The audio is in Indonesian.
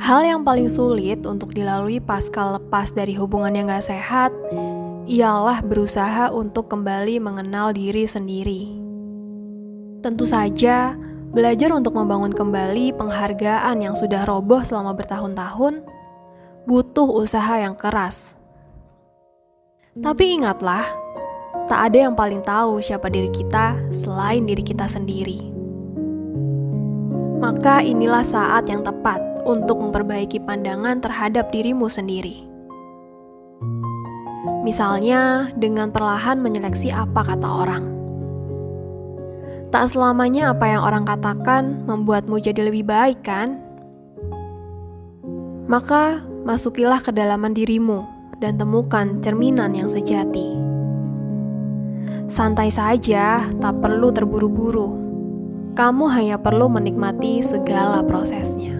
Hal yang paling sulit untuk dilalui pasca lepas dari hubungan yang gak sehat ialah berusaha untuk kembali mengenal diri sendiri. Tentu saja, belajar untuk membangun kembali penghargaan yang sudah roboh selama bertahun-tahun butuh usaha yang keras. Tapi ingatlah, tak ada yang paling tahu siapa diri kita selain diri kita sendiri. Maka inilah saat yang tepat untuk memperbaiki pandangan terhadap dirimu sendiri. Misalnya, dengan perlahan menyeleksi apa kata orang. Tak selamanya apa yang orang katakan membuatmu jadi lebih baik, kan? Maka, masukilah ke dalaman dirimu dan temukan cerminan yang sejati. Santai saja, tak perlu terburu-buru. Kamu hanya perlu menikmati segala prosesnya.